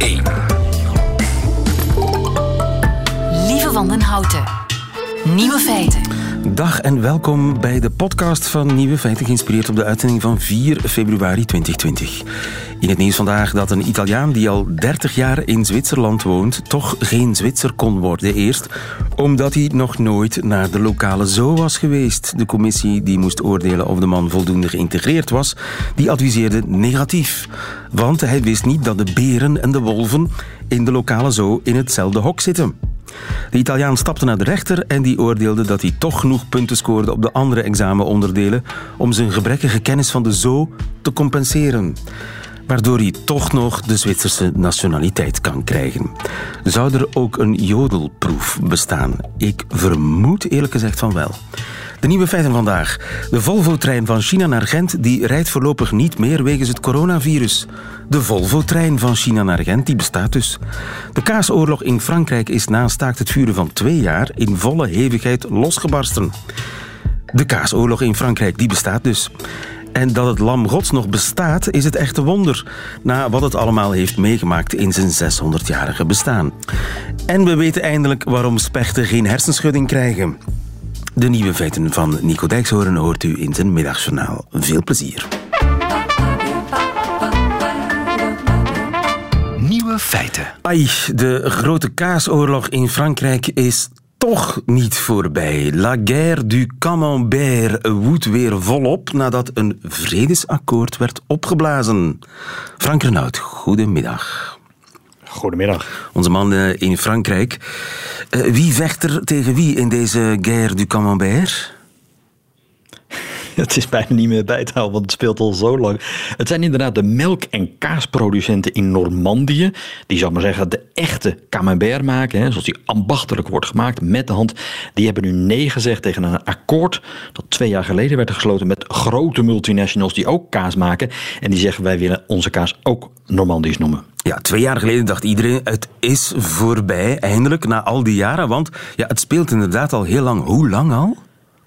1. Lieve Wandenhouten. Nieuwe feiten. Dag en welkom bij de podcast van Nieuwe Feiten, geïnspireerd op de uitzending van 4 februari 2020. In het nieuws vandaag dat een Italiaan die al 30 jaar in Zwitserland woont, toch geen Zwitser kon worden. Eerst omdat hij nog nooit naar de lokale zoo was geweest. De commissie die moest oordelen of de man voldoende geïntegreerd was, die adviseerde negatief. Want hij wist niet dat de beren en de wolven in de lokale zoo in hetzelfde hok zitten. De Italiaan stapte naar de rechter en die oordeelde dat hij toch genoeg punten scoorde op de andere examenonderdelen om zijn gebrekkige kennis van de zoo te compenseren. Waardoor hij toch nog de Zwitserse nationaliteit kan krijgen. Zou er ook een jodelproef bestaan? Ik vermoed eerlijk gezegd van wel. De nieuwe feiten vandaag. De Volvo-trein van China naar Gent die rijdt voorlopig niet meer wegens het coronavirus. De Volvo-trein van China naar Gent die bestaat dus. De kaasoorlog in Frankrijk is na staakt het vuren van twee jaar in volle hevigheid losgebarsten. De kaasoorlog in Frankrijk die bestaat dus. En dat het lam gods nog bestaat, is het echte wonder. Na wat het allemaal heeft meegemaakt in zijn 600-jarige bestaan. En we weten eindelijk waarom spechten geen hersenschudding krijgen. De nieuwe feiten van Nico Dijkshoorn hoort u in zijn middagjournaal. Veel plezier. Nieuwe feiten. Ai, de grote kaasoorlog in Frankrijk is toch niet voorbij. La guerre du camembert woedt weer volop nadat een vredesakkoord werd opgeblazen. Frank Renaud, goedemiddag. Goedemiddag. Onze man eh, in Frankrijk. Uh, wie vecht er tegen wie in deze guerre du camembert? Het is bijna niet meer bij te houden, want het speelt al zo lang. Het zijn inderdaad de melk- en kaasproducenten in Normandië. Die, zal maar zeggen, de echte camembert maken. Hè, zoals die ambachtelijk wordt gemaakt met de hand. Die hebben nu nee gezegd tegen een akkoord. dat twee jaar geleden werd gesloten met grote multinationals. die ook kaas maken. En die zeggen: wij willen onze kaas ook Normandisch noemen. Ja, twee jaar geleden dacht iedereen, het is voorbij, eindelijk, na al die jaren. Want ja, het speelt inderdaad al heel lang. Hoe lang al?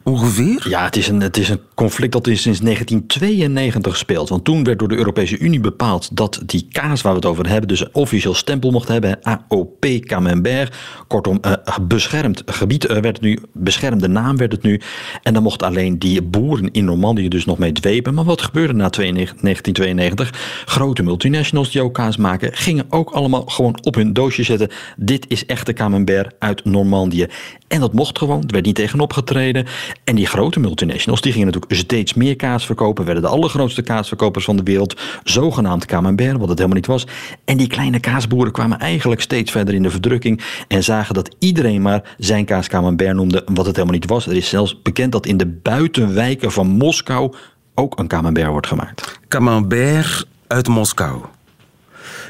Ongeveer? Ja, het is, een, het is een conflict dat sinds 1992 speelt. Want toen werd door de Europese Unie bepaald dat die kaas waar we het over hebben, dus een officieel stempel mocht hebben, AOP Camembert. Kortom, uh, beschermd gebied uh, werd het nu, beschermde naam werd het nu. En dan mochten alleen die boeren in Normandië dus nog mee dwepen. Maar wat gebeurde na 1992? Grote multinationals die ook kaas maken, gingen ook allemaal gewoon op hun doosje zetten. Dit is echte Camembert uit Normandië. En dat mocht gewoon, er werd niet tegen opgetreden. En die grote multinationals die gingen natuurlijk steeds meer kaas verkopen, werden de allergrootste kaasverkopers van de wereld, zogenaamd Camembert, wat het helemaal niet was. En die kleine kaasboeren kwamen eigenlijk steeds verder in de verdrukking en zagen dat iedereen maar zijn kaas Camembert noemde, wat het helemaal niet was. Er is zelfs bekend dat in de buitenwijken van Moskou ook een Camembert wordt gemaakt. Camembert uit Moskou.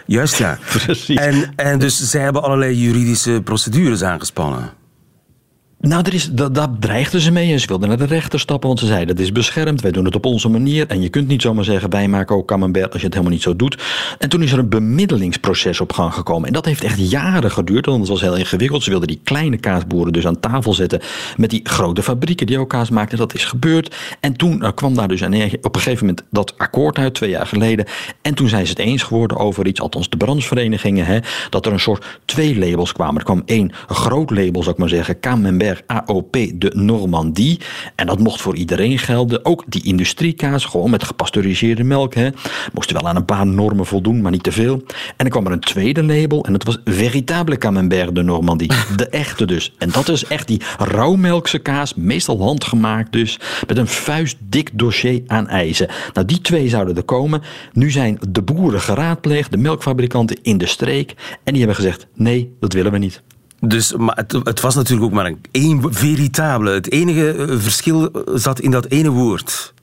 Juist ja. Precies. En, en dus zij hebben allerlei juridische procedures aangespannen. Nou, er is, dat, daar dreigden ze mee en ze wilden naar de rechter stappen, want ze zeiden dat is beschermd, wij doen het op onze manier en je kunt niet zomaar zeggen wij maken ook camembert als je het helemaal niet zo doet. En toen is er een bemiddelingsproces op gang gekomen en dat heeft echt jaren geduurd, want het was heel ingewikkeld. Ze wilden die kleine kaasboeren dus aan tafel zetten met die grote fabrieken die ook kaas maakten. Dat is gebeurd en toen kwam daar dus een, op een gegeven moment dat akkoord uit, twee jaar geleden. En toen zijn ze het eens geworden over iets, althans de brancheverenigingen, hè, dat er een soort twee labels kwamen. Er kwam één groot label, zou ik maar zeggen, camembert AOP de Normandie. En dat mocht voor iedereen gelden. Ook die industriekaas, gewoon met gepasteuriseerde melk. Hè. Moesten wel aan een paar normen voldoen, maar niet te veel. En dan kwam er een tweede label en dat was Véritable Camembert de Normandie. De echte dus. En dat is echt die rauwmelkse kaas, meestal handgemaakt dus, met een vuistdik dossier aan eisen. Nou, die twee zouden er komen. Nu zijn de boeren geraadpleegd, de melkfabrikanten in de streek. En die hebben gezegd, nee, dat willen we niet. Dus, maar het, het, was natuurlijk ook maar een één veritabele. Het enige verschil zat in dat ene woord.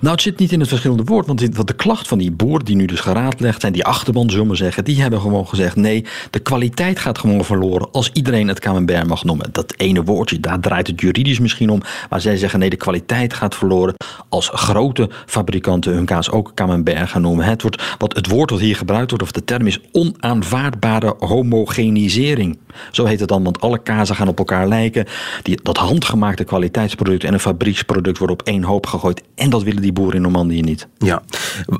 Nou, het zit niet in het verschillende woord. Want de klacht van die boer die nu dus geraadlegd zijn, die achterban zullen we zeggen, die hebben gewoon gezegd: nee, de kwaliteit gaat gewoon verloren als iedereen het camembert mag noemen. Dat ene woordje, daar draait het juridisch misschien om. Maar zij zeggen: nee, de kwaliteit gaat verloren als grote fabrikanten hun kaas ook camembert gaan noemen. Het, wordt, wat, het woord dat hier gebruikt wordt, of de term is onaanvaardbare homogenisering. Zo heet het dan, want alle kazen gaan op elkaar lijken. Die, dat handgemaakte kwaliteitsproduct en een fabrieksproduct worden op één hoop gegooid. En dat willen die boeren in Normandië niet. Ja.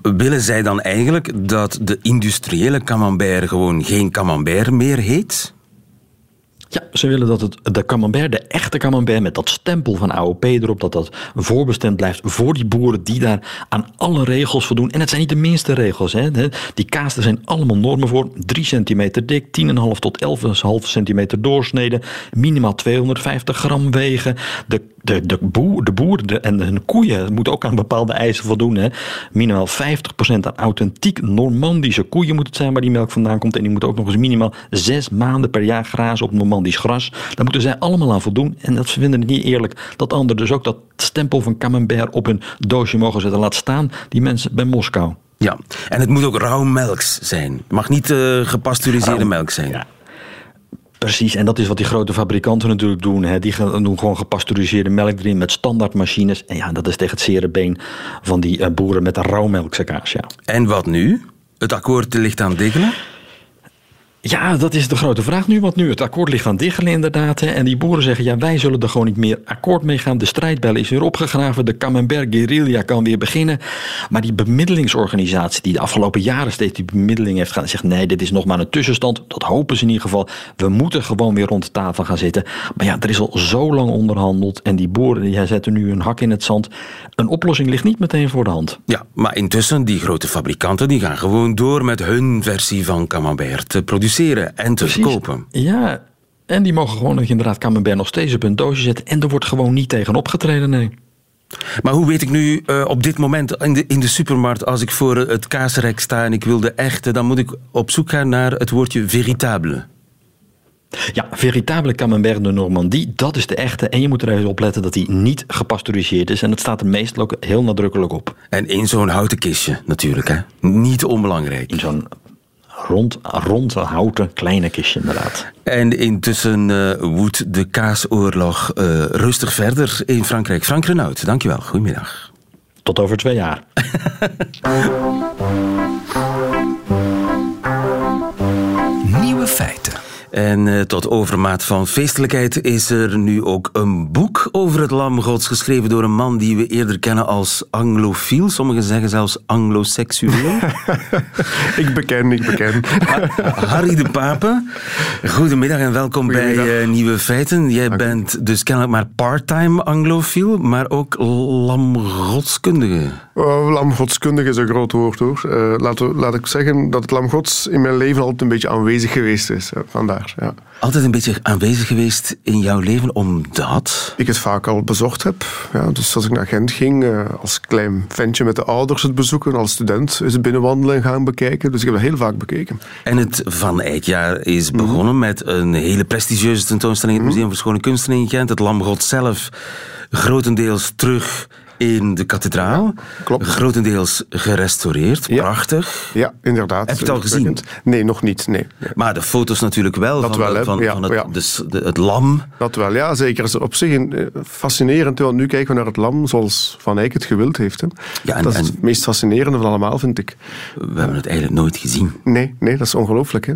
Willen zij dan eigenlijk dat de industriële camembert gewoon geen camembert meer heet? Ja, ze willen dat het, de camembert, de echte camembert met dat stempel van AOP erop, dat dat voorbestemd blijft voor die boeren die daar aan alle regels voldoen. En het zijn niet de minste regels. Hè. Die kaas, er zijn allemaal normen voor. 3 centimeter dik, 10,5 tot 11,5 centimeter doorsneden, minimaal 250 gram wegen. De de, de, boer, de boeren en hun koeien moeten ook aan bepaalde eisen voldoen. Hè. Minimaal 50% aan authentiek Normandische koeien moet het zijn waar die melk vandaan komt. En die moeten ook nog eens minimaal zes maanden per jaar grazen op Normandisch gras. Daar moeten zij allemaal aan voldoen. En dat vinden het niet eerlijk dat anderen dus ook dat stempel van Camembert op hun doosje mogen zetten. Laat staan die mensen bij Moskou. Ja, en het moet ook rauw melk zijn. Het mag niet uh, gepasteuriseerde melk zijn. Ja. Precies, en dat is wat die grote fabrikanten natuurlijk doen. Hè. Die doen gewoon gepasteuriseerde melk erin met standaardmachines. En ja, dat is tegen het zere been van die uh, boeren met een rauwmelksekkaas. Ja. En wat nu? Het akkoord ligt aan diggelen? Ja, dat is de grote vraag nu. Want nu het akkoord ligt aan diggelen inderdaad. En die boeren zeggen, ja, wij zullen er gewoon niet meer akkoord mee gaan. De strijdbel is weer opgegraven. De Camembert guerrilla kan weer beginnen. Maar die bemiddelingsorganisatie die de afgelopen jaren steeds die bemiddeling heeft gedaan... zegt, nee, dit is nog maar een tussenstand. Dat hopen ze in ieder geval. We moeten gewoon weer rond de tafel gaan zitten. Maar ja, er is al zo lang onderhandeld. En die boeren die zetten nu een hak in het zand. Een oplossing ligt niet meteen voor de hand. Ja, maar intussen, die grote fabrikanten... die gaan gewoon door met hun versie van Camembert te produceren en te verkopen. Ja, en die mogen gewoon inderdaad Camembert nog steeds op hun doosje zetten. En er wordt gewoon niet tegen opgetreden, nee. Maar hoe weet ik nu uh, op dit moment in de, in de supermarkt, als ik voor het kaasrek sta en ik wil de echte, dan moet ik op zoek gaan naar het woordje véritable. Ja, véritable Camembert de Normandie, dat is de echte. En je moet er even op letten dat die niet gepasteuriseerd is. En dat staat er meestal ook heel nadrukkelijk op. En in zo'n houten kistje natuurlijk, hè? Niet onbelangrijk. In zo'n rond, rond houten kleine kistje inderdaad. En intussen uh, woedt de kaasoorlog uh, rustig verder in Frankrijk. Frank Renaud, dankjewel. Goedemiddag. Tot over twee jaar. En uh, tot overmaat van feestelijkheid is er nu ook een boek over het lam gods, geschreven door een man die we eerder kennen als anglofiel. Sommigen zeggen zelfs angloseksueel. ik beken, ik beken. Harry de Pape, goedemiddag en welkom bij uh, Nieuwe Feiten. Jij bent dus kennelijk maar part-time anglofiel, maar ook lamgodskundige. Lamgodskundige is een groot woord hoor. Uh, laat, laat ik zeggen dat het lamgods in mijn leven altijd een beetje aanwezig geweest is. vandaar ja. Altijd een beetje aanwezig geweest in jouw leven, omdat? Ik het vaak al bezocht heb. Ja, dus als ik naar Gent ging, uh, als klein ventje met de ouders het bezoeken, als student is het binnenwandelen gaan bekijken. Dus ik heb het heel vaak bekeken. En het Van Eijkjaar is mhm. begonnen met een hele prestigieuze tentoonstelling in het mhm. Museum voor Schone Kunsten in Gent. Het Lamgod zelf grotendeels terug in de kathedraal. Klopt. Grotendeels gerestaureerd. Prachtig. Ja, inderdaad. Heb je het al gezien? Nee, nog niet. Nee. Maar de foto's natuurlijk wel. Dat van, wel, van, ja, van het, dus de, het lam. Dat wel, ja, zeker. is op zich een, eh, fascinerend. Want nu kijken we naar het lam zoals Van Eyck het gewild heeft. Hè. Ja, en, dat is het meest fascinerende van allemaal, vind ik. We hebben het eigenlijk nooit gezien. Nee, nee dat is ongelooflijk. Hè.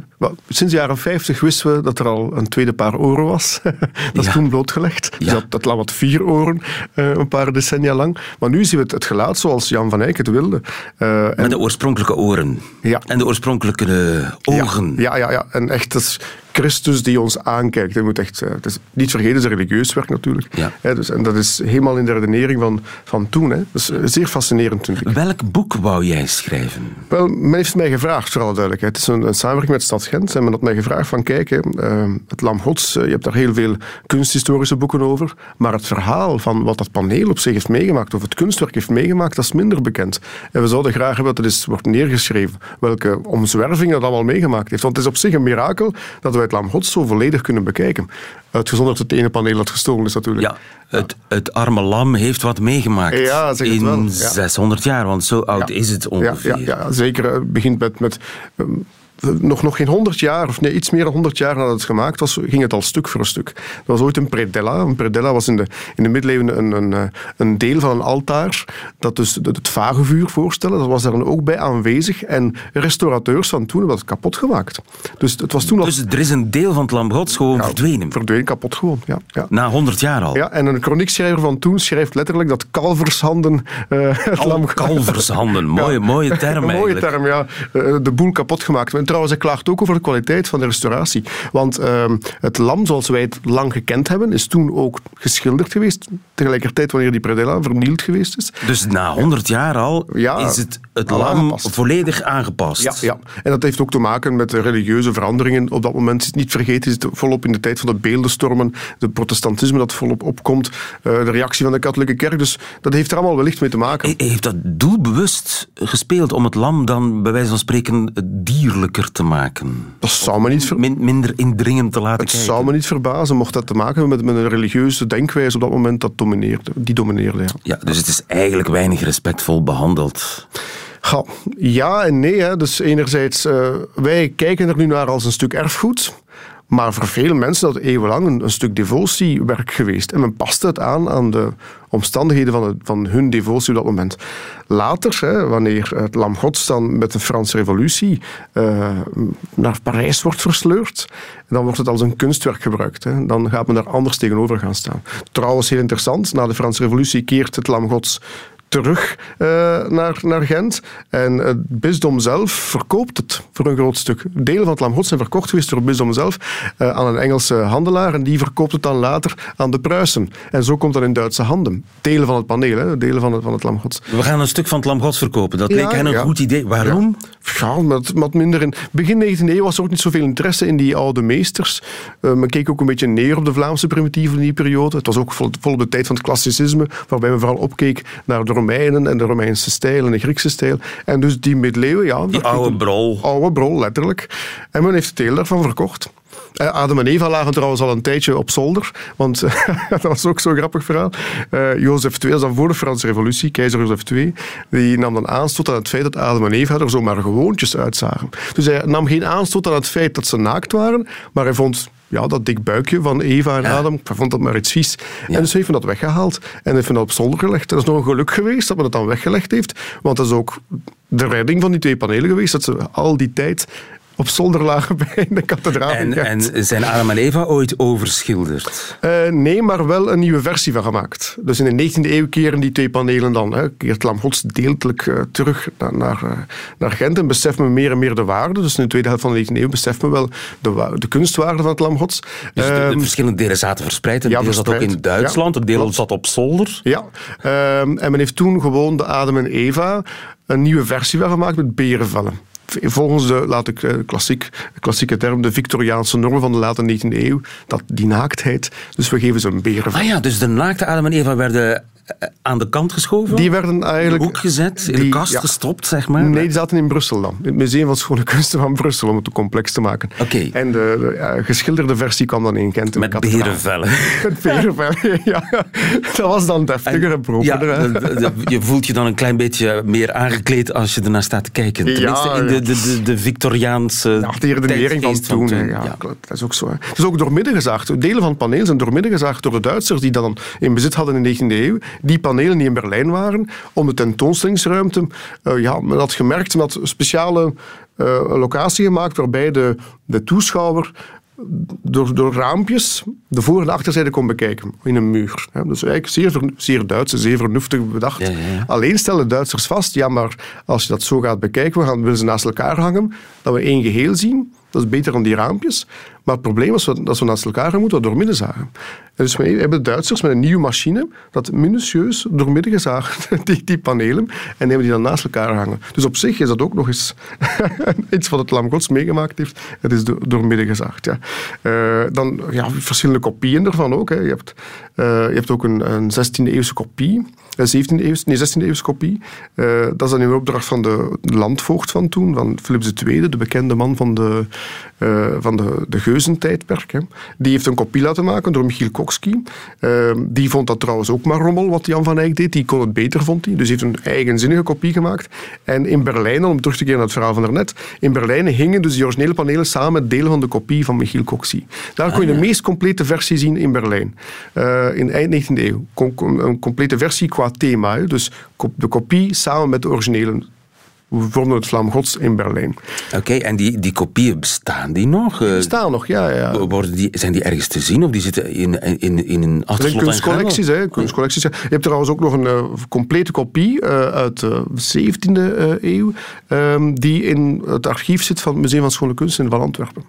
Sinds de jaren 50 wisten we dat er al een tweede paar oren was. dat is toen blootgelegd. Dus dat, dat lam had vier oren, uh, een paar decennia lang. Maar nu zien we het, geluid zoals Jan van Eyck het wilde. Uh, Met de oorspronkelijke oren. Ja. En de oorspronkelijke ogen. Ja, ja, ja. En echt, dat is Christus die ons aankijkt. Je moet echt, eh, het is niet vergeten, het is religieus werk natuurlijk. Ja. dus, en dat is helemaal in de redenering van, van toen. Hè. Dus zeer fascinerend, vind ik. Welk boek wou jij schrijven? Wel, men heeft mij gevraagd, voor alle duidelijkheid. Het is een, een samenwerking met Stad Gent. En men had mij gevraagd van, kijk, uh, het Lam Gods, je hebt daar heel veel kunsthistorische boeken over. Maar het verhaal van wat dat paneel op zich heeft meegemaakt, of het kunstwerk heeft meegemaakt, dat is minder bekend. En we zouden graag hebben dat er eens wordt neergeschreven welke omzwerving dat allemaal meegemaakt heeft. Want het is op zich een mirakel dat we het Lam Gods zo volledig kunnen bekijken. Uitgezonderd het ene paneel dat gestolen is natuurlijk. Ja, het, het arme lam heeft wat meegemaakt ja, in wel. 600 jaar, want zo oud is het ongeveer. Ja, ja, zeker. Het begint met... met ehm, nog, nog geen 100 jaar, of nee, iets meer dan 100 jaar nadat het gemaakt was, ging het al stuk voor stuk. Er was ooit een predella. Een predella was in de, in de middeleeuwen een, een, eh, een deel van een altaar dat dus het vagevuur voorstelde. Dat was daar dan ook bij aanwezig. En restaurateurs van toen hebben dat kapot gemaakt. Dus het was toen al... Dus er is een deel van het Lam Gods gewoon Ja, verdwenen. Verdwenen, kapot gewoon, ja. ja. Na 100 jaar al. Ja, en een chroniekschrijver van toen schrijft letterlijk dat kalvershanden Kal- lam... kalvershanden. Mooie, mooie term Een mooie eigenlijk. term, ja. Eh, De boel kapot gemaakt. En trouwens, hij klaagt ook over de kwaliteit van de restauratie. Want ehm, het lam, zoals wij het lang gekend hebben, is toen ook geschilderd geweest. Tegelijkertijd wanneer die predella vernield geweest is. Dus na 100 jaar al Ja, is het, het lam aangepast. volledig aangepast. Ja, ja, en dat heeft ook te maken met de religieuze veranderingen. Op dat moment, niet vergeten, is het volop in de tijd van de beeldenstormen, de protestantisme dat volop opkomt, eh, de reactie van de katholieke kerk. Dus dat heeft er allemaal wellicht mee te maken. He- Heeft dat doelbewust gespeeld om het lam dan bij wijze van spreken te maken? Dat zou me niet ver- Min- minder indringend te laten Het kijken? zou me niet verbazen mocht dat te maken hebben met, met een religieuze denkwijze op dat moment dat domineerde, die domineerde. Ja. Ja, dus het is eigenlijk weinig respectvol behandeld. Ga, ja en nee. Hè. Dus enerzijds, eh, wij kijken er nu naar als een stuk erfgoed. Maar voor veel mensen dat eeuwenlang een, een stuk devotiewerk geweest. En men paste het aan aan de omstandigheden van, van hun devotie op dat moment. Later, hè, wanneer het Lam Gods dan met de Franse revolutie eh, naar Parijs wordt versleurd, dan wordt het als een kunstwerk gebruikt. Hè. Dan gaat men daar anders tegenover gaan staan. Trouwens, heel interessant, na de Franse revolutie keert het Lam Gods terug eh, naar, naar Gent. En het bisdom zelf verkoopt het voor een groot stuk. Delen van het Lam Gods zijn verkocht geweest door het bisdom zelf eh, aan een Engelse handelaar. En die verkoopt het dan later aan de Pruisen. En zo komt dat in Duitse handen. Delen van het paneel, hè, delen van het, van het Lam Gods. We gaan een stuk van het lam gods verkopen. Dat leek Ja, hen een ja. goed idee. Waarom? Ja, met, met minder in. Begin 19e eeuw was er ook niet zoveel interesse in die oude meesters. Eh, men keek ook een beetje neer op de Vlaamse primitieven in die periode. Het was ook vol, vol op de tijd van het klassicisme, waarbij men vooral opkeek naar de Romeinen en de Romeinse stijl en de Griekse stijl. En dus die middeleeuwen, ja. Die oude brol. Oude brol, letterlijk. En men heeft het deel daarvan verkocht. Eh, Adam en Eva lagen trouwens al een tijdje op zolder, want dat was ook zo'n grappig verhaal. Eh, Jozef II, dat is dan voor de Franse revolutie, keizer Jozef II, die nam dan aanstoot aan het feit dat Adam en Eva er zomaar gewoontjes uitzagen. Dus hij nam geen aanstoot aan het feit dat ze naakt waren, maar hij vond ja, dat dik buikje van Eva en Adam, hij vond dat maar iets vies. En dus heeft men dat weggehaald. En heeft men dat op zolder gelegd. En dat is nog een geluk geweest dat men het dan weggelegd heeft, want dat is ook de redding van die twee panelen geweest, dat ze al die tijd op zolder lagen bij de kathedraal. En, en zijn Adam en Eva ooit overschilderd? Eh, nee, maar wel een nieuwe versie van gemaakt. Dus in de 19e eeuw keren die twee panelen dan, hè, keert Lam Gods deeltelijk eh, terug naar, naar, eh, naar Gent en beseffen we meer en meer de waarde. Dus in de tweede helft van de 19e eeuw beseffen we wel de, wa- de kunstwaarde van het Lam Gods. Dus de, de Ehm, verschillende delen zaten verspreid. Een ja, deel zat ook in. Duitsland, Ja, een deel zat op zolder. Ja, ehm, en men heeft toen gewoon de Adam en Eva een nieuwe versie van gemaakt met berenvellen. Volgens de, laat ik eh, klassiek, klassieke term, de Victoriaanse norm van de late 19e eeuw, dat, die naaktheid. Dus we geven ze een berenvel. Ah ja, dus de naakte Adam en Eva werden eh, aan de kant geschoven, Die werden in eigenlijk... de hoek gezet, in de kast ja. gestopt, zeg maar. Nee, die zaten in Brussel dan. In het Museum van Schone Kunsten van Brussel, om het te complex te maken. Oké. En de, de, ja, geschilderde versie kwam dan in Gent. in Met berenvellen. Met berenvellen, ja. Dat was dan deftiger en Ja, properder. je voelt je dan een klein beetje meer aangekleed als je ernaar staat te kijken. Tenminste, in de. De, de, de Victoriaanse Ja, de redenering van toen. Ja, Dat is ook zo. hè. Het is ook doormidden gezaagd. Delen van het paneel zijn doormidden gezaagd door de Duitsers die dat dan in bezit hadden in de 19e eeuw. Die panelen die in Berlijn waren, om de tentoonstellingsruimte. eh, ja, men had gemerkt, men had een speciale eh, locatie gemaakt waarbij de, de toeschouwer door, door raampjes de voor- en achterzijde kon bekijken in een muur. Dus eigenlijk zeer, zeer Duits, zeer vernuftig bedacht. Ja, ja, ja. Alleen stellen Duitsers vast, ja, maar als je dat zo gaat bekijken, we gaan, willen ze naast elkaar hangen, dat we één geheel zien. Dat is beter dan die raampjes. Maar het probleem is dat we naast elkaar moeten doormidden zagen. En dus we hebben de Duitsers met een nieuwe machine dat minutieus doormidden gezaagd, die, die panelen, en hebben die dan naast elkaar hangen. Dus op zich is dat ook nog eens iets wat het Lam Gods meegemaakt heeft. Het is do- doormidden gezaagd, ja. Eh, dan ja, verschillende kopieën ervan ook. Hè. Je hebt je hebt ook een, een 16e-eeuwse kopie. 17e eeuwse, nee, 16e eeuwse kopie. dat is dan in opdracht van de landvoogd van toen, van Philips II, de bekende man van de, van de, de Geuzentijdperk. Hè. Die heeft een kopie laten maken door Michiel Kokski. die vond dat trouwens ook maar rommel wat Jan van Eyck deed. Die kon het beter, vond hij. Dus heeft een eigenzinnige kopie gemaakt. En in Berlijn, om terug te keren naar het verhaal van daarnet, in Berlijn hingen dus die originele panelen samen met delen van de kopie van Michiel Coxie. Daar kon je de ah, meest complete versie zien in Berlijn. Uh, in eind 19e eeuw. Een complete versie qua thema. Dus de kopie samen met de originele vormden het Vlam Gods in Berlijn. Oké, en die, die kopieën bestaan die nog? Die eh, bestaan nog, ja. ja. Worden die, zijn die ergens te zien of die zitten in, in, in een achterslot? kunstcollecties, hè, kunstcollecties. Je hebt trouwens ook nog een uh, complete kopie uh, uit de 17e eeuw, um, die in het archief zit van het Museum van Schone Kunsten van Antwerpen.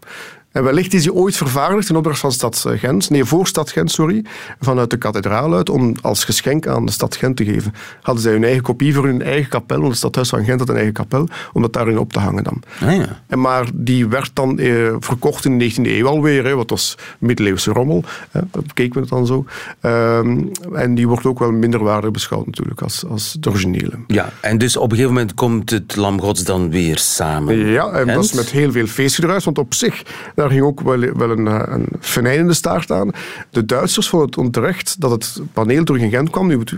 En wellicht is hij ooit vervaardigd in opdracht van stad Gent, nee, voor stad Gent, sorry, vanuit de kathedraal uit, om als geschenk aan de stad Gent te geven. Hadden zij hun eigen kopie voor hun eigen kapel, want het stadhuis van Gent had een eigen kapel, om dat daarin op te hangen dan. Ah, ja. en maar die werd dan eh, verkocht in de 19e eeuw alweer, hè, wat was middeleeuwse rommel, hè, dat bekeken we het dan zo. Um, en die wordt ook wel minder waardig beschouwd natuurlijk, als, als de originele. Ja, en dus op een gegeven moment komt het Lam Gods dan weer samen. Ja, en dat is met heel veel feestgedruis, want op zich daar ging ook wel, wel een, eh, een venijnende staart aan. De Duitsers vonden het onterecht dat het paneel terug in Gent kwam. Nu, het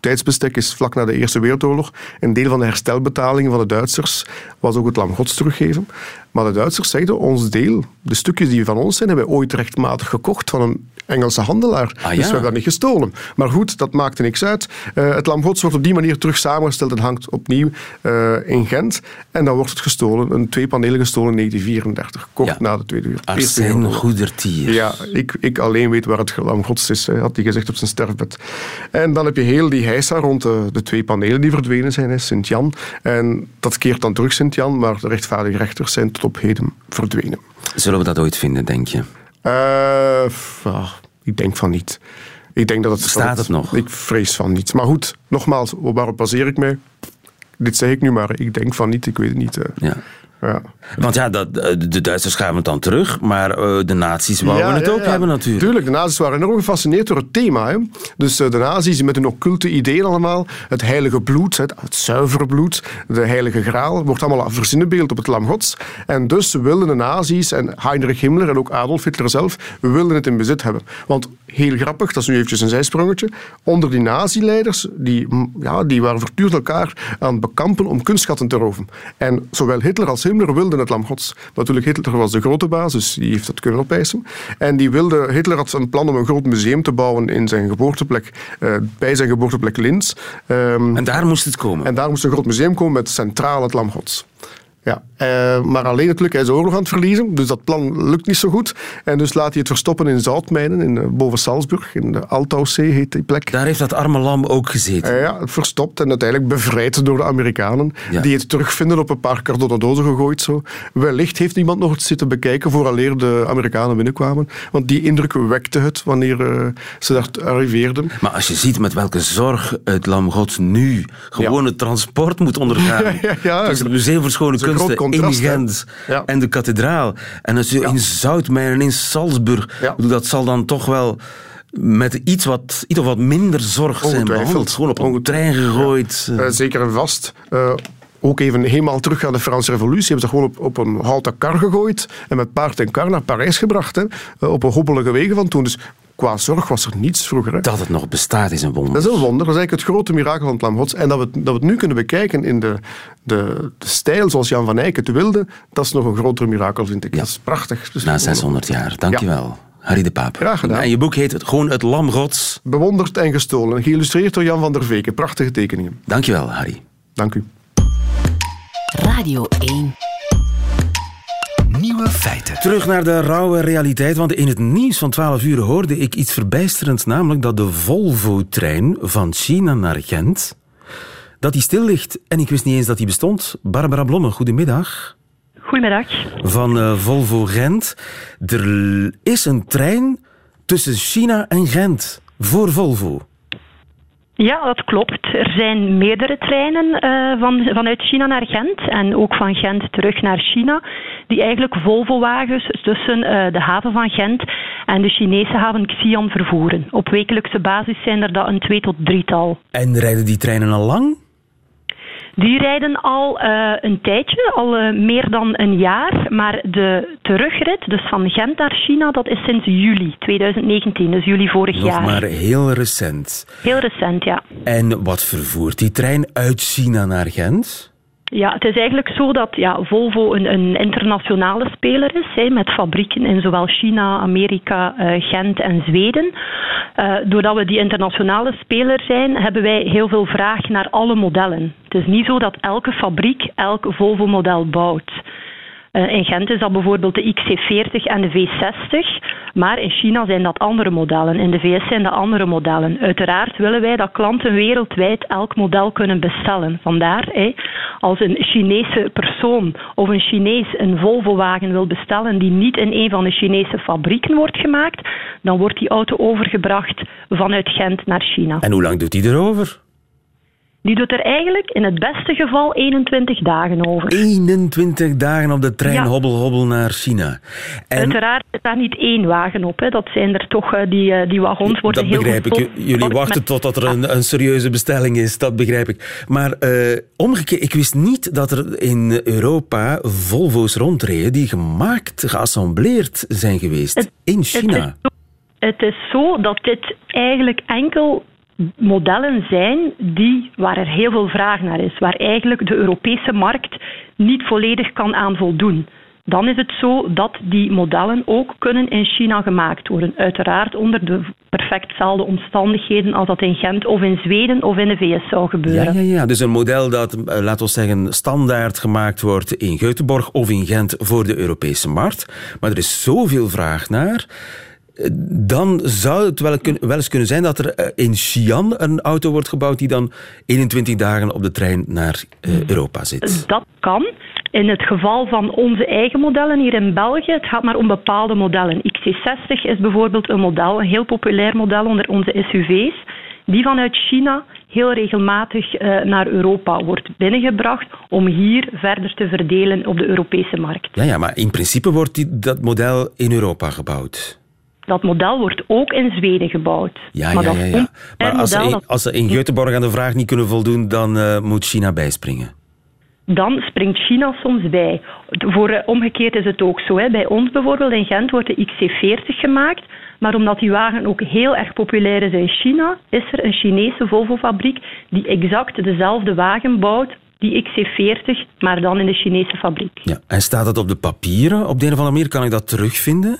tijdsbestek is vlak na de Eerste Wereldoorlog. Een deel van de herstelbetalingen van de Duitsers was ook het Lam Gods teruggeven. Maar de Duitsers zeiden, ons deel, de stukjes die van ons zijn, hebben wij ooit rechtmatig gekocht van een Engelse handelaar. Ah, dus we hebben dat niet gestolen. Maar goed, dat maakte niks uit. Uh, het Lam Gods wordt op die manier terug samengesteld en hangt opnieuw uh, in Gent. En dan wordt het gestolen, een twee panelen gestolen in 1934, kort na de Tweede. Arsène Goedertier. Ja, ik, ik alleen weet waar het Lam Gods is, had hij gezegd op zijn sterfbed. En dan heb je heel die heisa rond de, de twee panelen die verdwenen zijn, Sint-Jan. En dat keert dan terug, Sint-Jan, maar de rechtvaardige rechters zijn tot op heden verdwenen. Zullen we dat ooit vinden, denk je? Uh, ik denk van niet. Ik denk dat het... Staat het, nog? Ik vrees van niet. Maar goed, nogmaals, waarop baseer ik mij? Dit zeg ik nu maar. Ik denk van niet, ik weet het niet. Uh. Ja. Ja. Want ja, dat, eh, de Duitsers gaven het dan terug, maar uh, de nazi's wouden het ook hebben natuurlijk. Tuurlijk, de nazi's waren enorm gefascineerd door het thema. Hè. Dus uh, de nazi's met hun occulte ideeën allemaal, het heilige bloed, het, het zuivere bloed, de heilige graal, wordt allemaal verzinnenbeeld op het lam gods. En dus wilden de nazi's en Heinrich Himmler en ook Adolf Hitler zelf, we wilden het in bezit hebben. Want heel grappig, dat is nu eventjes een zijsprongetje, onder die nazi-leiders, die, ja, die waren voortdurend elkaar aan het bekampen om kunstschatten te roven. En zowel Hitler als Himmler Himmler wilde het Lam Gods. Natuurlijk, Hitler was de grote baas, dus die heeft dat kunnen opeisen. En die wilde, Hitler had een plan om een groot museum te bouwen in zijn geboorteplek, uh, bij zijn geboorteplek Linz. Um, en daar moest het komen? En daar moest een groot museum komen met centraal het Lam Gods. Ja, uh, maar alleen natuurlijk, hij is oorlog aan het verliezen, dus dat plan lukt niet zo goed. En dus laat hij het verstoppen in zoutmijnen, in, uh, boven Salzburg, in de Altauszee heet die plek. Daar heeft dat arme lam ook gezeten? Uh, ja, verstopt en uiteindelijk bevrijd door de Amerikanen, die het terugvinden op een paar kartonnen dozen gegooid. Zo. Wellicht heeft niemand nog het zitten bekijken vooraleer de Amerikanen binnenkwamen, want die indruk wekte het wanneer ze daar arriveerden. Maar als je ziet met welke zorg het lam gods nu gewoon het transport moet ondergaan, ja, ja, het Museum voor Schone Kunst in Gent en de kathedraal. En als je in Zoutmijnen, in Salzburg, dat zal dan toch wel met iets wat, iets of wat minder zorg zijn behandeld. Gewoon op een trein gegooid. Uh, zeker en vast. Uh, ook even helemaal terug aan de Franse revolutie. Hebben ze gewoon op, op een houten kar gegooid en met paard en kar naar Parijs gebracht. Hè, op een hobbelige wegen van toen. Dus qua zorg was er niets vroeger. Hè. Dat het nog bestaat is een wonder. Dat is een wonder. Dat is eigenlijk het grote mirakel van het Lam Gods. En dat we, dat we het nu kunnen bekijken in de, de, de stijl zoals Jan van Eyck het wilde, dat is nog een groter mirakel, vind ik. Dat is prachtig. Dus Na 600 jaar. Dankjewel. Ja. Harry de Paap. Graag gedaan. En je boek heet het, gewoon Het Lam Gods. Bewonderd en gestolen. Geïllustreerd door Jan van der Veken. Prachtige tekeningen. Dankjewel, Harry. Dank u. Radio 1. Nieuwe feiten. Terug naar de rauwe realiteit, want in het nieuws van 12 uur hoorde ik iets verbijsterends, namelijk dat de Volvo-trein van China naar Gent, dat die stil ligt. En ik wist niet eens dat die bestond. Barbara Blomme, goedemiddag. Goedemiddag. Van uh, Volvo Gent. Er is een trein tussen China en Gent voor Volvo. Ja, dat klopt. Er zijn meerdere treinen uh, van, vanuit China naar Gent en ook van Gent terug naar China, die eigenlijk Volvo-wagens tussen uh, de haven van Gent en de Chinese haven Xi'an vervoeren. Op wekelijkse basis zijn er dat een twee tot drietal. En rijden die treinen al lang? Die rijden al uh, een tijdje, al uh, meer dan een jaar. Maar de terugrit, dus van Gent naar China, dat is sinds juli 2019, dus juli vorig Nog jaar. maar heel recent. Heel recent, ja. En wat vervoert die trein uit China naar Gent? Ja, het is eigenlijk zo dat ja, Volvo een, een internationale speler is, hè, met fabrieken in zowel China, Amerika, uh, Gent en Zweden. Uh, doordat we die internationale speler zijn, hebben wij heel veel vraag naar alle modellen. Het is niet zo dat elke fabriek elk Volvo-model bouwt. Uh, in Gent is dat bijvoorbeeld de XC40 en de V60, maar in China zijn dat andere modellen. In de VS zijn dat andere modellen. Uiteraard willen wij dat klanten wereldwijd elk model kunnen bestellen. Vandaar, als een Chinese persoon of een Chinees een Volvo-wagen wil bestellen die niet in een van de Chinese fabrieken wordt gemaakt, dan wordt die auto overgebracht vanuit Gent naar China. En hoe lang doet die erover? Die doet er eigenlijk in het beste geval 21 dagen over. 21 dagen op de trein ja. hobbel hobbel naar China. En Uiteraard is daar niet één wagen op. Hè. Dat zijn er toch, die, die wagons worden dat heel begrijp ik. Jullie wachten met... totdat er een, een, serieuze bestelling is, dat begrijp ik. Maar uh, omgekeerd, ik wist niet dat er in Europa Volvo's rondreden die gemaakt, geassembleerd zijn geweest het, in China. Het is, zo, het is zo dat dit eigenlijk enkel modellen zijn die, waar er heel veel vraag naar is, waar eigenlijk de Europese markt niet volledig kan aan voldoen. Dan is het zo dat die modellen ook kunnen in China gemaakt worden. Uiteraard onder de perfectzelfde omstandigheden als dat in Gent of in Zweden of in de VS zou gebeuren. Ja, ja, ja. dus een model dat, laten we zeggen, standaard gemaakt wordt in Göteborg of in Gent voor de Europese markt. Maar er is zoveel vraag naar dan zou het wel, wel, eens kunnen zijn dat er in Xi'an een auto wordt gebouwd die dan 21 dagen op de trein naar uh, Europa zit. Dat kan. In het geval van onze eigen modellen hier in België, het gaat maar om bepaalde modellen. XC60 is bijvoorbeeld een model, een heel populair model onder onze SUV's, die vanuit China heel regelmatig uh, naar Europa wordt binnengebracht om hier verder te verdelen op de Europese markt. Ja, ja maar in principe wordt die, dat model in Europa gebouwd. Dat model wordt ook in Zweden gebouwd. Ja, maar, ja, ja, ja. maar als, ze in, als ze in Göteborg aan de vraag niet kunnen voldoen, dan uh, moet China bijspringen. Dan springt China soms bij. Voor, uh, omgekeerd is het ook zo. Hè. Bij ons bijvoorbeeld in Gent wordt de XC40 gemaakt. Maar omdat die wagen ook heel erg populair is in China, is er een Chinese Volvo-fabriek die exact dezelfde wagen bouwt die XC40, maar dan in de Chinese fabriek. Ja. En staat dat op de papieren? Op de een of andere manier kan ik dat terugvinden?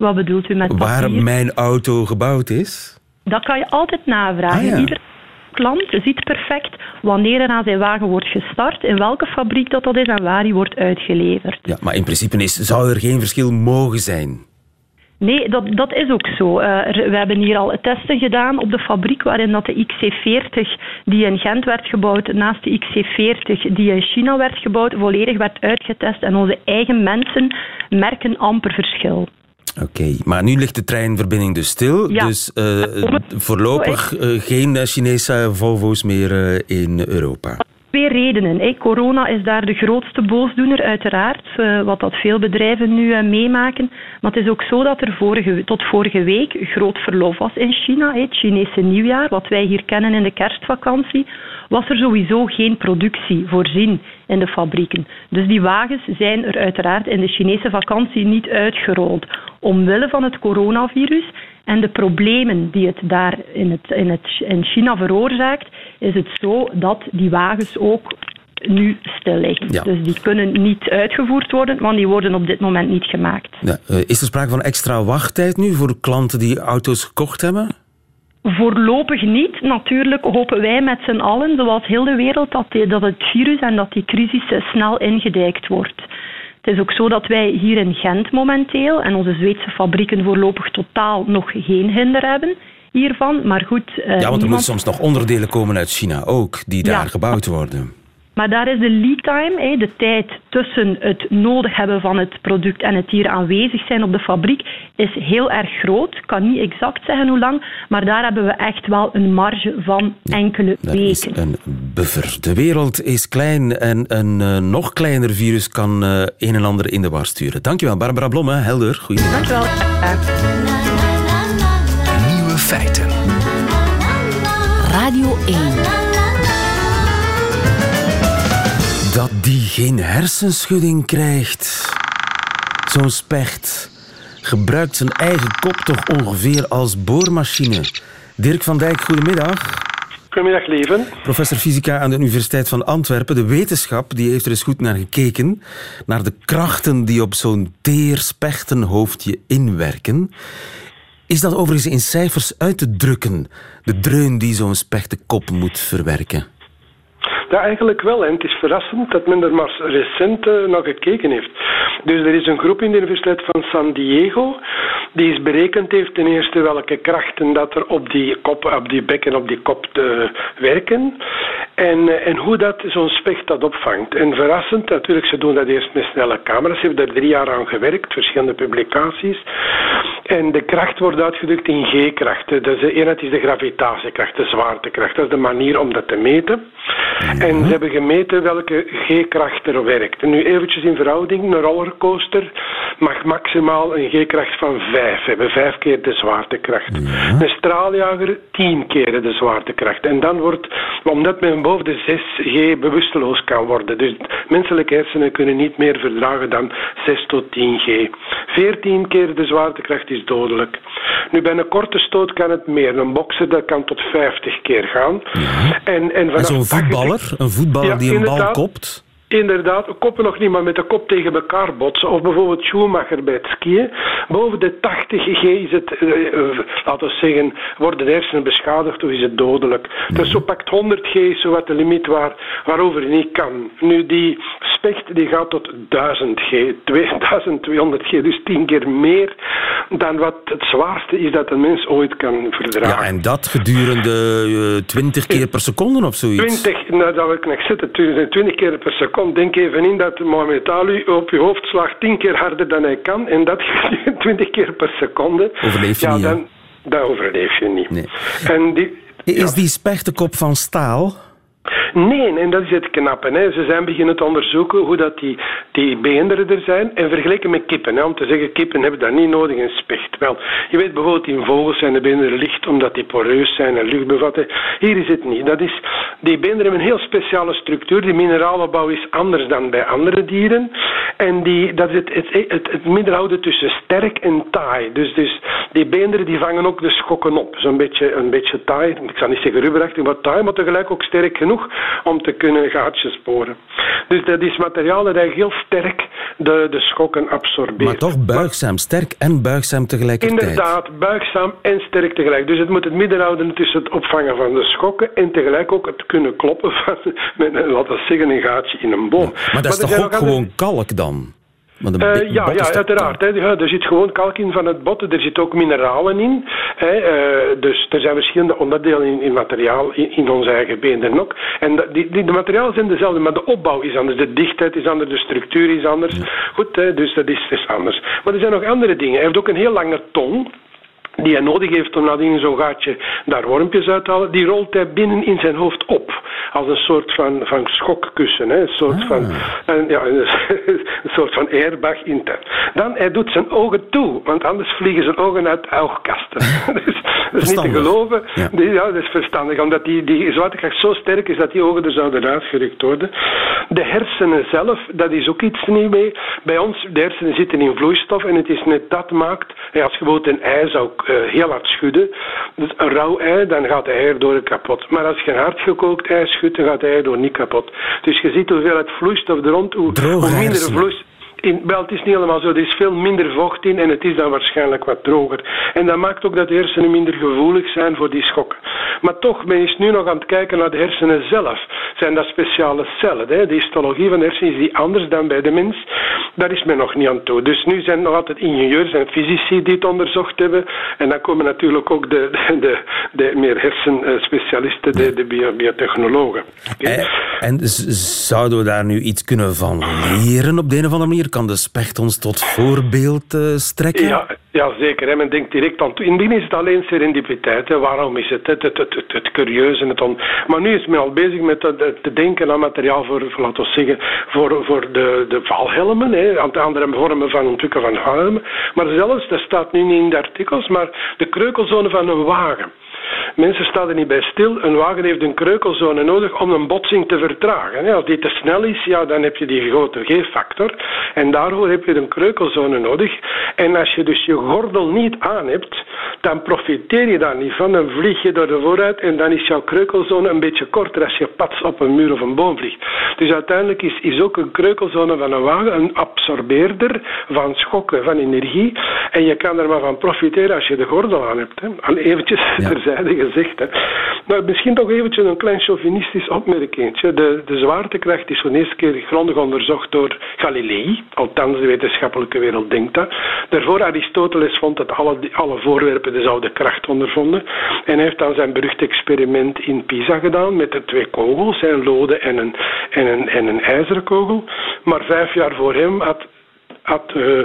Wat bedoelt u met papier? Waar mijn auto gebouwd is? Dat kan je altijd navragen. Ah, ja. Ieder klant ziet perfect wanneer er aan zijn wagen wordt gestart, in welke fabriek dat, dat is en waar die wordt uitgeleverd. Ja, maar in principe is, zou er geen verschil mogen zijn. Nee, dat, dat is ook zo. Uh, we hebben hier al testen gedaan op de fabriek waarin dat de XC40 die in Gent werd gebouwd, naast de XC40 die in China werd gebouwd, volledig werd uitgetest. En onze eigen mensen merken amper verschil. Oké, okay, maar nu ligt de treinverbinding dus stil. Ja. Dus uh, voorlopig uh, geen Chinese Volvo's meer uh, in Europa. Twee redenen. Corona is daar de grootste boosdoener, uiteraard, wat dat veel bedrijven nu meemaken. Maar het is ook zo dat er vorige, tot vorige week groot verlof was in China, het Chinese nieuwjaar, wat wij hier kennen in de kerstvakantie was er sowieso geen productie voorzien in de fabrieken. Dus die wagens zijn er uiteraard in de Chinese vakantie niet uitgerold. Omwille van het coronavirus en de problemen die het daar in, het, in, het, in China veroorzaakt, is het zo dat die wagens ook nu stil liggen. Ja. Dus die kunnen niet uitgevoerd worden, want die worden op dit moment niet gemaakt. Ja, is er sprake van extra wachttijd nu voor klanten die auto's gekocht hebben? Voorlopig niet. Natuurlijk hopen wij met z'n allen, zoals heel de wereld, dat, die, dat het virus en dat die crisis snel ingedijkt wordt. Het is ook zo dat wij hier in Gent momenteel en onze Zweedse fabrieken voorlopig totaal nog geen hinder hebben hiervan. Maar goed, ja, want er niemand... moeten soms nog onderdelen komen uit China ook, die daar Ja. gebouwd worden. Maar daar is de lead time, de tijd tussen het nodig hebben van het product en het hier aanwezig zijn op de fabriek, is heel erg groot. Ik kan niet exact zeggen hoe lang, maar daar hebben we echt wel een marge van enkele dat weken. Is een buffer. De wereld is klein en een uh, nog kleiner virus kan uh, een en ander in de war sturen. Dankjewel, Barbara Blomme. Helder. Goedemiddag. Dankjewel. Nieuwe feiten. Radio 1. Dat die geen hersenschudding krijgt. Zo'n specht gebruikt zijn eigen kop toch ongeveer als boormachine. Dirk van Dijk, goedemiddag. Goedemiddag, leven. Professor fysica aan de Universiteit van Antwerpen. De wetenschap die heeft er eens goed naar gekeken. Naar de krachten die op zo'n teer spechtenhoofdje inwerken. Is dat overigens in cijfers uit te drukken? De dreun die zo'n spechtenkop moet verwerken? Ja, eigenlijk wel. En het is verrassend dat men er maar recent uh, naar gekeken heeft. Dus er is een groep in de Universiteit van San Diego die is berekend heeft ten eerste welke krachten dat er op die kop, op die bek en op die kop te werken. En, uh, en hoe dat zo'n specht dat opvangt. En verrassend, natuurlijk, ze doen dat eerst met snelle camera's. Ze hebben daar drie jaar aan gewerkt, verschillende publicaties. En de kracht wordt uitgedrukt in G-krachten. Dus de eenheid is de gravitatiekracht, de zwaartekracht. Dat is de manier om dat te meten. En ze hebben gemeten welke G-kracht er werkt. En nu eventjes in verhouding, een rollercoaster mag maximaal een G-kracht van 5 hebben. Vijf keer de zwaartekracht. Een straaljager tien keer de zwaartekracht. En dan wordt, omdat men boven de 6 G bewusteloos kan worden. Dus menselijke hersenen kunnen niet meer verdragen dan 6 tot 10 G. 14 keer de zwaartekracht is dodelijk. Nu, bij een korte stoot kan het meer. Een bokser dat kan tot 50 keer gaan. En, en, en zo'n voetballer, een voetballer ja, die een bal kopt? Inderdaad, koppen nog niet, maar met de kop tegen elkaar botsen. Of bijvoorbeeld Schumacher bij het skiën. Boven de 80 G is het, uh, laten we zeggen, worden de hersenen beschadigd of is het dodelijk. Dus zo pakt 100 G is zo wat de limiet waar, waarover je niet kan. Nu, die specht die gaat tot 1000 G, 2200 G, dus 10 keer meer dan wat het zwaarste is dat een mens ooit kan verdragen. Ja, en dat gedurende uh, 20 keer per seconde of zoiets? 20, nou dat wil ik nog zitten, 20 keer per seconde. Denk even in dat Mohamed Ali op je hoofd slaagt 10 keer harder dan hij kan en dat 20 keer per seconde. Overleef je ja, niet, dan, dat overleef je niet. Nee. En die, is ja. die spechtenkop van staal? Nee, en dat is het knappe. Hè. Ze zijn beginnen te onderzoeken hoe dat die, die beenderen er zijn en vergeleken met kippen. Hè. Om te zeggen, kippen hebben dat niet nodig in specht. Wel, je weet bijvoorbeeld in vogels zijn de beenderen licht omdat die poreus zijn en lucht bevatten. Hier is het niet. Dat is, die beenderen hebben een heel speciale structuur. Die mineralenbouw is anders dan bij andere dieren. En die, dat is het, het, het, het middenhouden tussen sterk en taai. Dus, dus die beenderen die vangen ook de schokken op. Zo'n beetje, een beetje taai. Ik zal niet zeggen rubberachtig, maar taai, maar tegelijk ook sterk genoeg om te kunnen gaatjes sporen. Dus dat is materiaal dat eigenlijk heel sterk de, de schokken absorbeert. Maar toch buigzaam, sterk en buigzaam tegelijkertijd. Inderdaad, buigzaam en sterk tegelijk. Dus het moet het midden houden tussen het opvangen van de schokken en tegelijk ook het kunnen kloppen van, met, laten we zeggen, een gaatje in een boom. Ja, maar dat is maar toch ook gewoon kalk dan? Uh, ja, ja, uiteraard. Hè. Ja, er zit gewoon kalk in van het bot. Er zitten ook mineralen in. Hè. Uh, dus er zijn verschillende onderdelen in, in materiaal in, in onze eigen beenderen ook. En die, die, de materialen zijn dezelfde, maar de opbouw is anders. De dichtheid is anders, de structuur is anders. Ja. Goed, hè, dus dat is, is anders. Maar er zijn nog andere dingen. Hij heeft ook een heel lange tong die hij nodig heeft om nadien zo'n gaatje daar wormpjes uit te halen, die rolt hij binnen in zijn hoofd op. Als een soort van, van schokkussen. Hè? Een, soort Ah. van, een, ja, een, een soort van airbag intern. Dan, hij doet zijn ogen toe, want anders vliegen zijn ogen uit oogkasten. dus, dat is niet te geloven. Ja. Dat is verstandig, omdat die, die zwaartekracht zo sterk is dat die ogen er zouden uitgerukt worden. De hersenen zelf, dat is ook iets niet mee. Bij ons, de hersenen zitten in vloeistof en het is net dat maakt. Als je bijvoorbeeld een ei zou eh, heel hard schudden, dus een rauw ei, dan gaat de ei erdoor kapot. Maar als je een hardgekookt ei schudt, dan gaat de ei erdoor niet kapot. Dus je ziet hoeveelheid vloeistof er rond, hoe, hoe minder vloeistof. In, wel, het is niet helemaal zo. Er is veel minder vocht in en het is dan waarschijnlijk wat droger. En dat maakt ook dat de hersenen minder gevoelig zijn voor die schokken. Maar toch, men is nu nog aan het kijken naar de hersenen zelf. Zijn dat speciale cellen? Hè? De histologie van de hersenen is die anders dan bij de mens. Daar is men nog niet aan toe. Dus nu zijn nog altijd ingenieurs en fysici die het onderzocht hebben. En dan komen natuurlijk ook de, de, de, meer hersenspecialisten, de, de biotechnologen. En, en zouden we daar nu iets kunnen van leren op de een of andere manier? Kan de specht ons tot voorbeeld uh, strekken? Ja, ja zeker. Men denkt direct aan... In het begin is het alleen serendipiteit. Waarom is het het, het, het, het, curieuze? Het. Maar nu is men al bezig met te, denken aan materiaal voor, laten we zeggen, voor, voor de, de valhelmen. Hè. Andere vormen van ontwikkelen van helmen. Maar zelfs, dat staat nu niet in de artikels, maar de kreukelzone van een wagen. Mensen staan er niet bij stil. Een wagen heeft een kreukelzone nodig om een botsing te vertragen. Als die te snel is, ja, dan heb je die grote G-factor. En daarvoor heb je een kreukelzone nodig. En als je dus je gordel niet aan hebt, dan profiteer je daar niet van. Dan vlieg je door de vooruit en dan is jouw kreukelzone een beetje korter als je pats op een muur of een boom vliegt. Dus uiteindelijk is, is ook een kreukelzone van een wagen een absorbeerder van schokken, van energie. En je kan er maar van profiteren als je de gordel aan hebt. Hè. Eventjes ja. terzijde gezegd. Hè. Maar misschien toch eventjes een klein chauvinistisch opmerking. De, de zwaartekracht is voor de eerste keer grondig onderzocht door Galilei. Althans, de wetenschappelijke wereld denkt dat. Daarvoor Aristoteles vond dat alle, alle voorwerpen dezelfde kracht ondervonden. En hij heeft dan zijn berucht experiment in Pisa gedaan met de twee kogels, een lode en een, en, een, en een ijzeren kogel. Maar vijf jaar voor hem had had uh,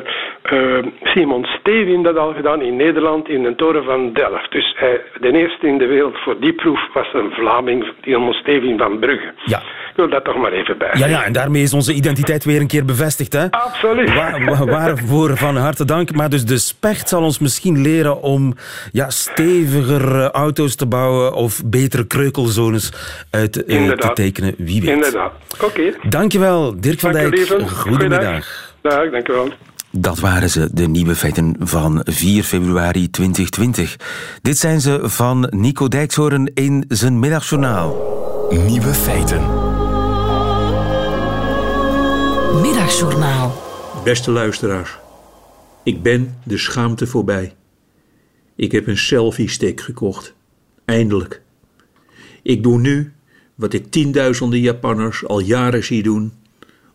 uh, Simon Stevin dat al gedaan in Nederland in de toren van Delft. Dus hij, de eerste in de wereld voor die proef was een Vlaming, Simon Stevin van Brugge. Ja. Ik wil dat toch maar even bij. Ja, ja, en daarmee is onze identiteit weer een keer bevestigd. Hè? Absoluut. Waar, waarvoor van harte dank. Maar dus de specht zal ons misschien leren om ja, steviger eh, auto's te bouwen of betere kreukelzones uit te tekenen. Wie weet. Inderdaad. Oké. Okay. Dankjewel, Dirk van Dank Dijk. Goedemiddag. Dag, dank u wel. Dat waren ze, de nieuwe feiten van 4 februari 2020. Dit zijn ze van Nico Dijkshoorn in zijn middagjournaal. Nieuwe feiten. Middagjournaal. Beste luisteraars, ik ben de schaamte voorbij. Ik heb een selfie-stick gekocht. Eindelijk. Ik doe nu wat ik tienduizenden Japanners al jaren zie doen: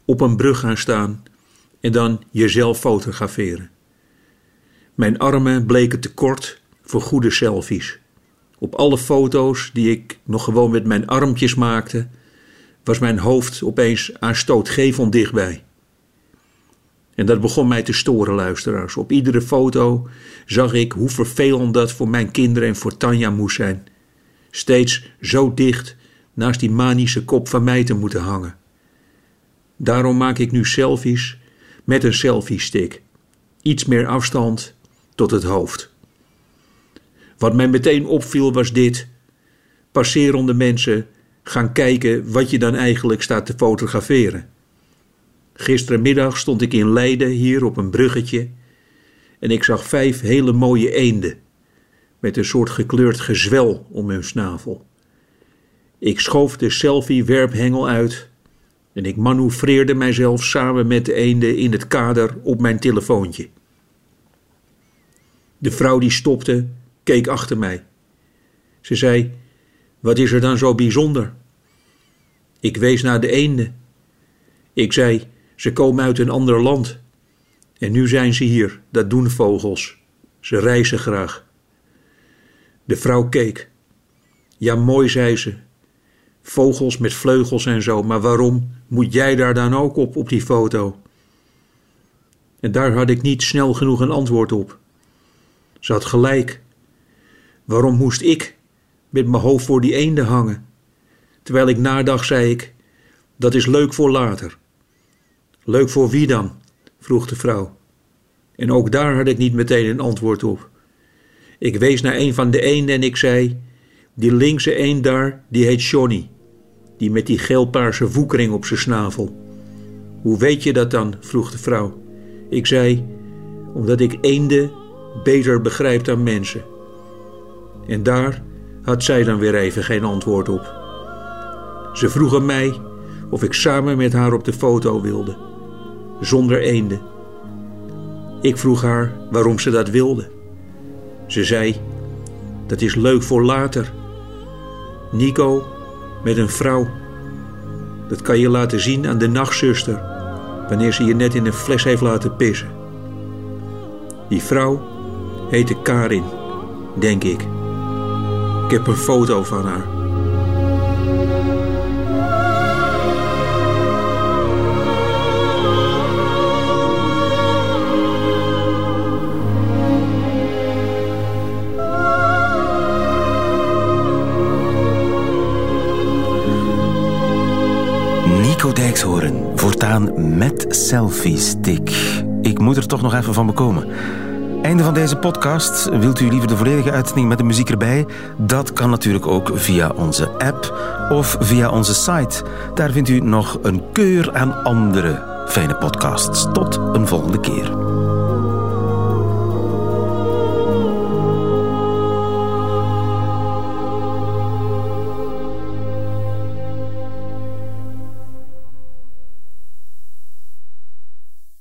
op een brug gaan staan en dan jezelf fotograferen. Mijn armen bleken te kort voor goede selfies. Op alle foto's die ik nog gewoon met mijn armpjes maakte, was mijn hoofd opeens aanstootgevend dichtbij. En dat begon mij te storen, luisteraars. Op iedere foto zag ik hoe vervelend dat voor mijn kinderen en voor Tanja moest zijn. Steeds zo dicht naast die manische kop van mij te moeten hangen. Daarom maak ik nu selfies met een selfie-stick. Iets meer afstand tot het hoofd. Wat mij meteen opviel was dit: passerende mensen gaan kijken wat je dan eigenlijk staat te fotograferen. Gisterenmiddag stond ik in Leiden hier op een bruggetje en ik zag vijf hele mooie eenden met een soort gekleurd gezwel om hun snavel. Ik schoof de selfie-werphengel uit en ik manoeuvreerde mijzelf samen met de eenden in het kader op mijn telefoontje. De vrouw die stopte, keek achter mij. Ze zei: Wat is er dan zo bijzonder? Ik wees naar de eenden. Ik zei: Ze komen uit een ander land. En nu zijn ze hier, dat doen vogels. Ze reizen graag. De vrouw keek. Ja, mooi, zei ze. Vogels met vleugels en zo, maar waarom moet jij daar dan ook op, op die foto? En daar had ik niet snel genoeg een antwoord op. Ze had gelijk. Waarom moest ik met mijn hoofd voor die eenden hangen? Terwijl ik nadacht, zei ik: Dat is leuk voor later. Leuk voor wie dan? vroeg de vrouw. En ook daar had ik niet meteen een antwoord op. Ik wees naar een van de eenden en ik zei: Die linkse eend daar, die heet Johnny die met die geelpaarse voekering op zijn snavel. Hoe weet je dat dan? vroeg de vrouw. Ik zei, omdat ik eenden beter begrijp dan mensen. En daar had zij dan weer even geen antwoord op. Ze vroegen mij of ik samen met haar op de foto wilde. zonder eenden. Ik vroeg haar waarom ze dat wilde. Ze zei: Dat is leuk voor later. Nico met een vrouw. Dat kan je laten zien aan de nachtzuster wanneer ze je net in een fles heeft laten pissen. Die vrouw heette Karin, denk ik. Ik heb een foto van haar. Nico Dijkshoorn, voortaan met selfie-stick. Ik moet er toch nog even van bekomen. Einde van deze podcast. Wilt u liever de volledige uitzending met de muziek erbij? Dat kan natuurlijk ook via onze app of via onze site. Daar vindt u nog een keur aan andere fijne podcasts. Tot een volgende keer.